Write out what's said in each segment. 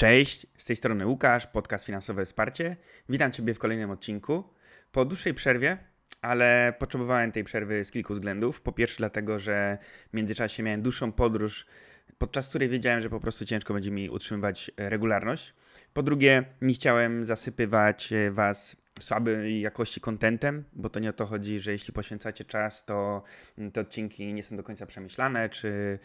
Cześć, z tej strony Łukasz, podcast Finansowe Wsparcie. Witam Ciebie w kolejnym odcinku. Po dłuższej przerwie, ale potrzebowałem tej przerwy z kilku względów. Po pierwsze, dlatego, że w międzyczasie miałem dłuższą podróż, podczas której wiedziałem, że po prostu ciężko będzie mi utrzymywać regularność. Po drugie, nie chciałem zasypywać Was słabej jakości kontentem, bo to nie o to chodzi, że jeśli poświęcacie czas, to te odcinki nie są do końca przemyślane, czy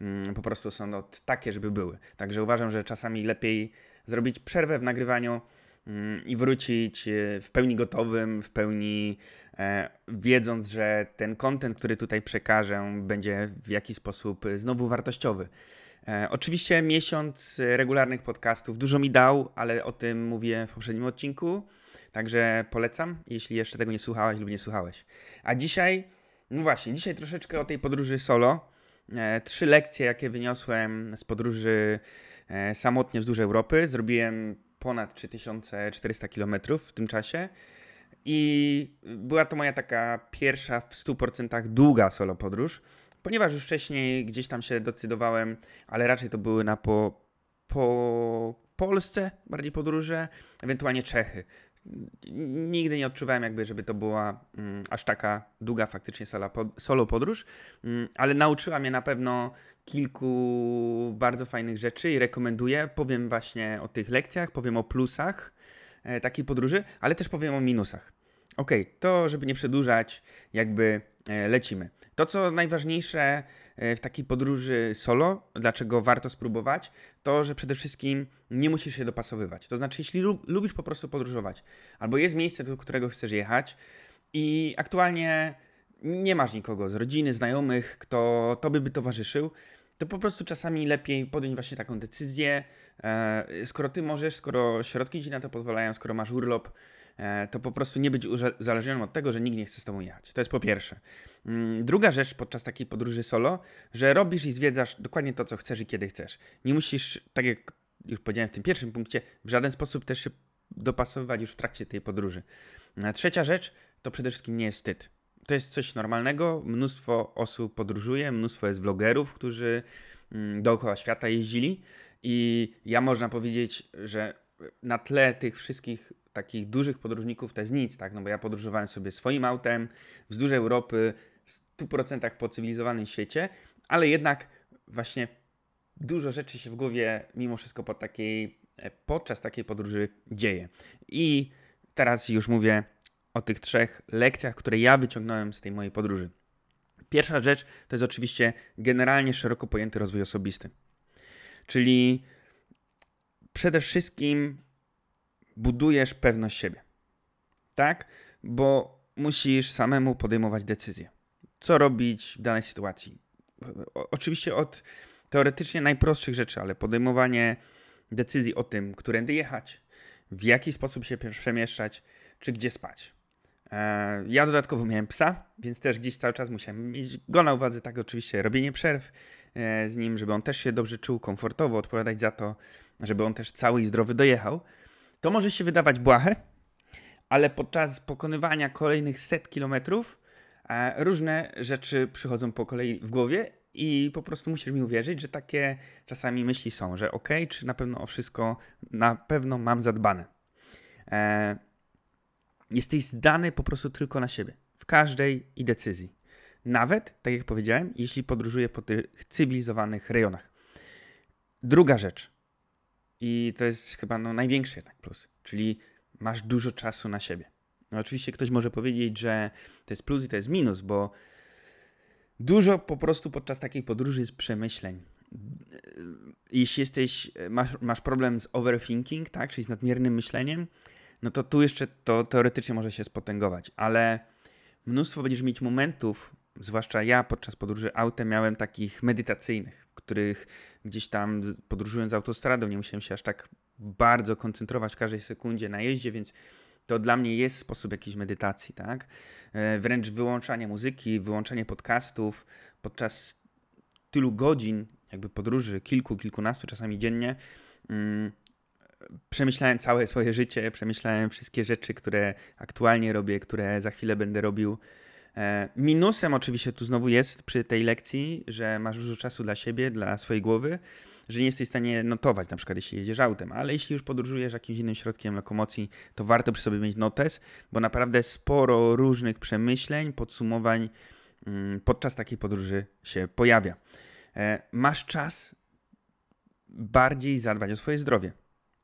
mm, po prostu są takie, żeby były. Także uważam, że czasami lepiej zrobić przerwę w nagrywaniu mm, i wrócić e, w pełni gotowym, w pełni e, wiedząc, że ten kontent, który tutaj przekażę, będzie w jakiś sposób znowu wartościowy. E, oczywiście miesiąc regularnych podcastów dużo mi dał, ale o tym mówię w poprzednim odcinku. Także polecam, jeśli jeszcze tego nie słuchałeś lub nie słuchałeś. A dzisiaj, no właśnie, dzisiaj troszeczkę o tej podróży solo. E, trzy lekcje, jakie wyniosłem z podróży e, samotnie wzdłuż Europy. Zrobiłem ponad 3400 km w tym czasie. I była to moja taka pierwsza w 100% długa solo podróż, ponieważ już wcześniej gdzieś tam się decydowałem, ale raczej to były na po, po Polsce bardziej podróże, ewentualnie Czechy nigdy nie odczuwałem jakby, żeby to była mm, aż taka długa faktycznie solo, solo podróż, mm, ale nauczyła mnie na pewno kilku bardzo fajnych rzeczy i rekomenduję. Powiem właśnie o tych lekcjach, powiem o plusach e, takiej podróży, ale też powiem o minusach. Ok, to żeby nie przedłużać, jakby lecimy. To, co najważniejsze e, w takiej podróży solo, dlaczego warto spróbować, to, że przede wszystkim nie musisz się dopasowywać. To znaczy, jeśli lubisz po prostu podróżować, albo jest miejsce, do którego chcesz jechać i aktualnie nie masz nikogo z rodziny, znajomych, kto tobie by towarzyszył, to po prostu czasami lepiej podjąć właśnie taką decyzję. E, skoro ty możesz, skoro środki ci na to pozwalają, skoro masz urlop, E, to po prostu nie być uzależnionym od tego, że nikt nie chce z tobą jechać. To jest po pierwsze. Mm, druga rzecz podczas takiej podróży solo, że robisz i zwiedzasz dokładnie to, co chcesz i kiedy chcesz. Nie musisz, tak jak już powiedziałem w tym pierwszym punkcie, w żaden sposób też się dopasowywać już w trakcie tej podróży. E, trzecia rzecz to przede wszystkim nie jest wstyd. To jest coś normalnego. Mnóstwo osób podróżuje, mnóstwo jest vlogerów, którzy mm, dookoła świata jeździli i ja można powiedzieć, że na tle tych wszystkich takich dużych podróżników to jest nic, tak? No bo ja podróżowałem sobie swoim autem wzdłuż Europy, w 100% po cywilizowanym świecie, ale jednak właśnie dużo rzeczy się w głowie mimo wszystko pod takiej, e, podczas takiej podróży dzieje. I teraz już mówię o tych trzech lekcjach, które ja wyciągnąłem z tej mojej podróży. Pierwsza rzecz to jest oczywiście generalnie szeroko pojęty rozwój osobisty. Czyli przede wszystkim budujesz pewność siebie. Tak? Bo musisz samemu podejmować decyzje. Co robić w danej sytuacji? O, oczywiście od teoretycznie najprostszych rzeczy, ale podejmowanie decyzji o tym, którędy jechać, w jaki sposób się przemieszczać, czy gdzie spać. E, ja dodatkowo miałem psa, więc też gdzieś cały czas musiałem mieć go na uwadze, tak oczywiście robienie przerw e, z nim, żeby on też się dobrze czuł, komfortowo, odpowiadać za to, żeby on też cały i zdrowy dojechał. To może się wydawać błahe, ale podczas pokonywania kolejnych set kilometrów e, różne rzeczy przychodzą po kolei w głowie i po prostu musisz mi uwierzyć, że takie czasami myśli są, że ok, czy na pewno o wszystko na pewno mam zadbane. E, jesteś zdany po prostu tylko na siebie w każdej i decyzji. Nawet, tak jak powiedziałem, jeśli podróżuję po tych cywilizowanych rejonach. Druga rzecz. I to jest chyba no, największy jednak plus, czyli masz dużo czasu na siebie. No, oczywiście ktoś może powiedzieć, że to jest plus i to jest minus, bo dużo po prostu podczas takiej podróży jest przemyśleń. Jeśli jesteś, masz, masz problem z overthinking, tak, czyli z nadmiernym myśleniem, no to tu jeszcze to teoretycznie może się spotęgować, ale mnóstwo będziesz mieć momentów, zwłaszcza ja podczas podróży autem miałem takich medytacyjnych, których gdzieś tam podróżując autostradą nie musiałem się aż tak bardzo koncentrować w każdej sekundzie na jeździe, więc to dla mnie jest sposób jakiejś medytacji, tak? E, wręcz wyłączanie muzyki, wyłączanie podcastów podczas tylu godzin jakby podróży, kilku, kilkunastu czasami dziennie, mm, przemyślałem całe swoje życie, przemyślałem wszystkie rzeczy, które aktualnie robię, które za chwilę będę robił minusem oczywiście tu znowu jest przy tej lekcji, że masz dużo czasu dla siebie, dla swojej głowy, że nie jesteś w stanie notować, na przykład jeśli jedziesz autem, ale jeśli już podróżujesz jakimś innym środkiem lokomocji, to warto przy sobie mieć notes, bo naprawdę sporo różnych przemyśleń, podsumowań mm, podczas takiej podróży się pojawia. E, masz czas bardziej zadbać o swoje zdrowie.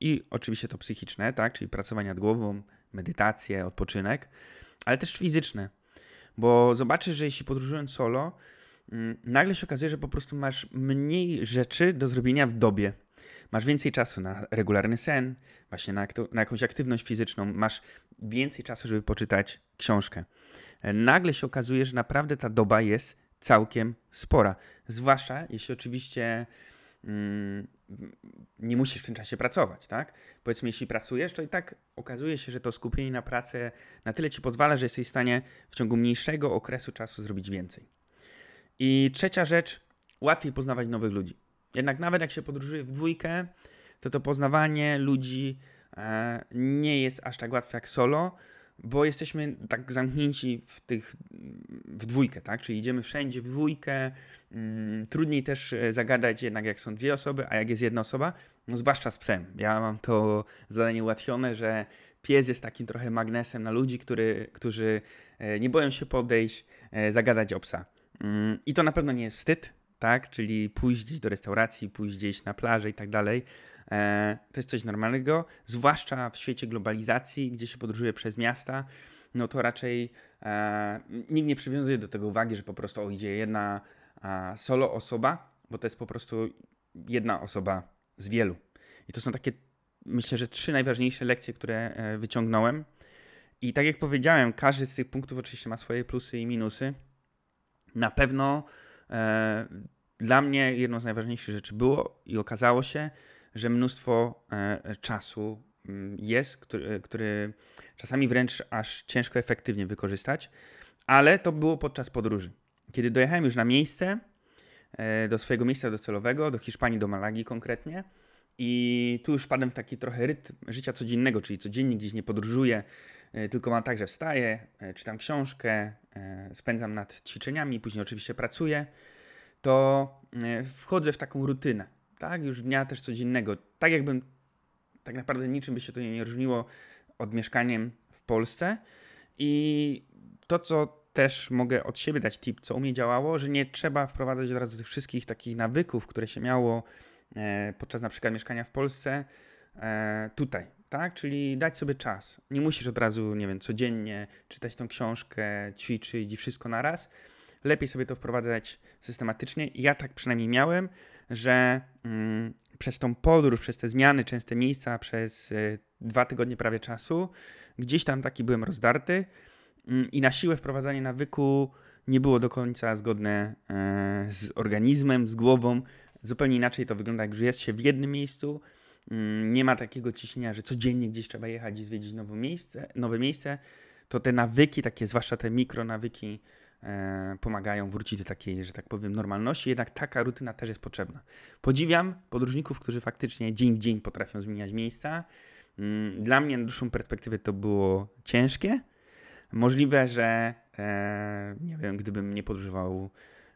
I oczywiście to psychiczne, tak, czyli pracowanie nad głową, medytację, odpoczynek, ale też fizyczne. Bo zobaczysz, że jeśli podróżując solo, mm, nagle się okazuje, że po prostu masz mniej rzeczy do zrobienia w dobie. Masz więcej czasu na regularny sen, właśnie na, na jakąś aktywność fizyczną, masz więcej czasu, żeby poczytać książkę. E, nagle się okazuje, że naprawdę ta doba jest całkiem spora. Zwłaszcza jeśli oczywiście nie musisz w tym czasie pracować, tak? Powiedzmy, jeśli pracujesz, to i tak okazuje się, że to skupienie na pracę na tyle ci pozwala, że jesteś w stanie w ciągu mniejszego okresu czasu zrobić więcej. I trzecia rzecz, łatwiej poznawać nowych ludzi. Jednak nawet jak się podróżuje w dwójkę, to to poznawanie ludzi e, nie jest aż tak łatwe jak solo, bo jesteśmy tak zamknięci w tych w dwójkę, tak? Czyli idziemy wszędzie w dwójkę. Mm, trudniej też e, zagadać jednak jak są dwie osoby, a jak jest jedna osoba, no zwłaszcza z psem. Ja mam to zadanie ułatwione, że pies jest takim trochę magnesem na ludzi, który, którzy e, nie boją się podejść, e, zagadać o psa. Mm, I to na pewno nie jest wstyd, tak? Czyli pójść gdzieś do restauracji, pójść gdzieś na plażę i tak dalej. E, to jest coś normalnego, zwłaszcza w świecie globalizacji, gdzie się podróżuje przez miasta, no to raczej e, nikt nie przywiązuje do tego uwagi, że po prostu o, idzie jedna solo osoba, bo to jest po prostu jedna osoba z wielu. I to są takie, myślę, że trzy najważniejsze lekcje, które e, wyciągnąłem. I tak jak powiedziałem, każdy z tych punktów oczywiście ma swoje plusy i minusy. Na pewno e, dla mnie jedną z najważniejszych rzeczy było i okazało się, że mnóstwo e, czasu mm, jest, który, który czasami wręcz aż ciężko efektywnie wykorzystać, ale to było podczas podróży. Kiedy dojechałem już na miejsce, e, do swojego miejsca docelowego, do Hiszpanii, do Malagi konkretnie, i tu już wpadłem w taki trochę rytm życia codziennego, czyli codziennie gdzieś nie podróżuję, e, tylko mam tak, że wstaję, czytam książkę, spędzam nad ćwiczeniami, później oczywiście pracuję, to wchodzę w taką rutynę tak, już dnia też codziennego. Tak jakbym, tak naprawdę niczym by się to nie różniło od mieszkaniem w Polsce. I to, co też mogę od siebie dać tip, co u mnie działało, że nie trzeba wprowadzać od razu tych wszystkich takich nawyków, które się miało e, podczas na przykład mieszkania w Polsce, e, tutaj, tak? Czyli dać sobie czas. Nie musisz od razu, nie wiem, codziennie czytać tą książkę, ćwiczyć i wszystko naraz. Lepiej sobie to wprowadzać systematycznie. Ja tak przynajmniej miałem że mm, przez tą podróż, przez te zmiany, częste miejsca, przez y, dwa tygodnie prawie czasu, gdzieś tam taki byłem rozdarty y, i na siłę wprowadzanie nawyku nie było do końca zgodne y, z organizmem, z głową. Zupełnie inaczej to wygląda, jak jest się w jednym miejscu. Mm, nie ma takiego ciśnienia, że codziennie gdzieś trzeba jechać i zwiedzić nowe miejsce, nowe miejsce. To te nawyki, takie zwłaszcza te mikronawyki, pomagają wrócić do takiej, że tak powiem, normalności, jednak taka rutyna też jest potrzebna. Podziwiam podróżników, którzy faktycznie dzień w dzień potrafią zmieniać miejsca. Mm, dla mnie na dłuższą perspektywę to było ciężkie. Możliwe, że e, nie wiem, gdybym nie podróżował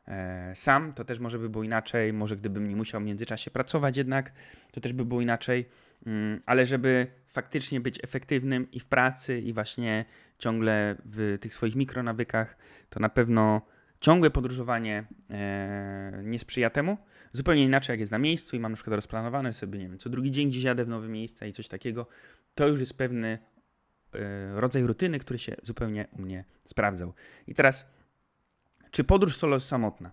e, sam, to też może by było inaczej. Może gdybym nie musiał w międzyczasie pracować jednak, to też by było inaczej. Mm, ale żeby faktycznie być efektywnym i w pracy, i właśnie ciągle w tych swoich mikronawykach, to na pewno ciągłe podróżowanie e, nie sprzyja temu. Zupełnie inaczej, jak jest na miejscu i mam na przykład rozplanowane sobie, nie wiem, co drugi dzień gdzieś jadę w nowe miejsce i coś takiego, to już jest pewny e, rodzaj rutyny, który się zupełnie u mnie sprawdzał. I teraz, czy podróż solo jest samotna?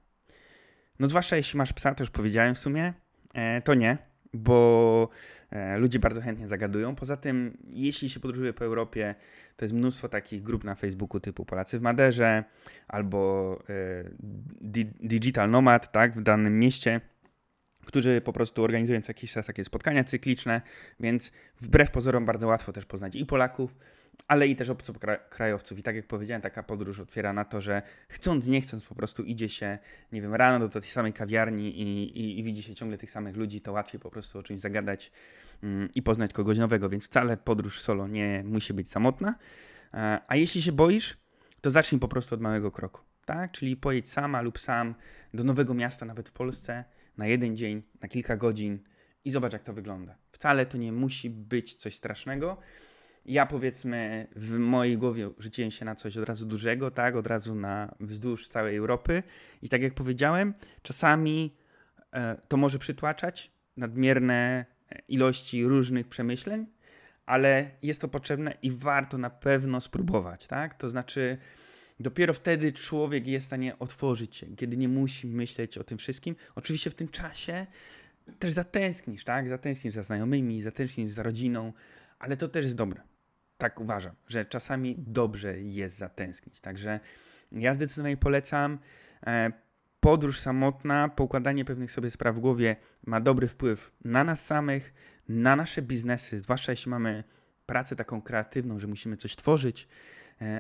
No zwłaszcza jeśli masz psa, to już powiedziałem w sumie, e, to nie, bo E, ludzie bardzo chętnie zagadują. Poza tym, jeśli się podróżuje po Europie, to jest mnóstwo takich grup na Facebooku typu Polacy w Maderze albo e, Digital Nomad, tak, w danym mieście, którzy po prostu organizują co jakiś czas takie spotkania cykliczne, więc wbrew pozorom bardzo łatwo też poznać i Polaków, ale i też obcokrajowców. I tak jak powiedziałem, taka podróż otwiera na to, że chcąc, nie chcąc, po prostu idzie się, nie wiem, rano do tej samej kawiarni i, i, i widzi się ciągle tych samych ludzi, to łatwiej po prostu o czymś zagadać mm, i poznać kogoś nowego, więc wcale podróż solo nie musi być samotna. E, a jeśli się boisz, to zacznij po prostu od małego kroku, tak? Czyli pojedź sama lub sam do nowego miasta, nawet w Polsce, na jeden dzień, na kilka godzin i zobacz, jak to wygląda. Wcale to nie musi być coś strasznego. Ja powiedzmy w mojej głowie rzuciłem się na coś od razu dużego, tak, od razu na wzdłuż całej Europy i tak jak powiedziałem, czasami e, to może przytłaczać nadmierne ilości różnych przemyśleń, ale jest to potrzebne i warto na pewno spróbować, tak? To znaczy dopiero wtedy człowiek jest w stanie otworzyć się, kiedy nie musi myśleć o tym wszystkim. Oczywiście w tym czasie też zatęsknisz, tak? Zatęsknisz za znajomymi, zatęsknisz za rodziną, ale to też jest dobre. Tak uważam, że czasami dobrze jest zatęsknić. Także ja zdecydowanie polecam. E, podróż samotna, poukładanie pewnych sobie spraw w głowie ma dobry wpływ na nas samych, na nasze biznesy, zwłaszcza jeśli mamy pracę taką kreatywną, że musimy coś tworzyć,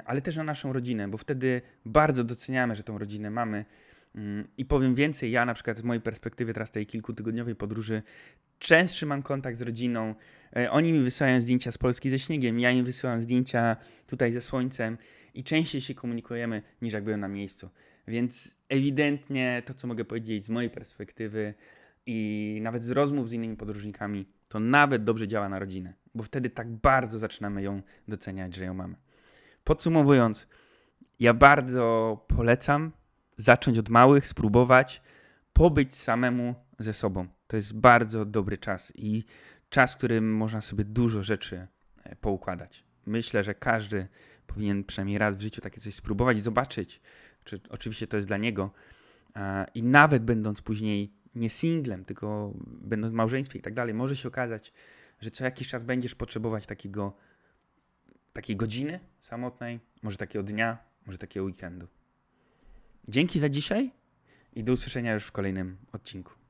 ale też na naszą rodzinę, bo wtedy bardzo doceniamy, że tą rodzinę mamy. Mm, I powiem więcej, ja na przykład z mojej perspektywy teraz tej kilkutygodniowej podróży częstszy mam kontakt z rodziną. E, oni mi wysyłają zdjęcia z Polski ze śniegiem, ja im wysyłam zdjęcia tutaj ze słońcem i częściej się komunikujemy niż jak byłem na miejscu. Więc ewidentnie to, co mogę powiedzieć z mojej perspektywy i nawet z rozmów z innymi podróżnikami, to nawet dobrze działa na rodzinę, bo wtedy tak bardzo zaczynamy ją doceniać, że ją mamy. Podsumowując, ja bardzo polecam zacząć od małych, spróbować pobyć samemu ze sobą. To jest bardzo dobry czas i czas, w którym można sobie dużo rzeczy e, poukładać. Myślę, że każdy powinien przynajmniej raz w życiu takie coś spróbować, zobaczyć, czy oczywiście to jest dla niego. I nawet będąc później nie singlem, tylko będąc w małżeństwie i tak dalej, może się okazać, że co jakiś czas będziesz potrzebować takiego, takiej godziny samotnej, może takiego dnia, może takiego weekendu. Dzięki za dzisiaj i do usłyszenia już w kolejnym odcinku.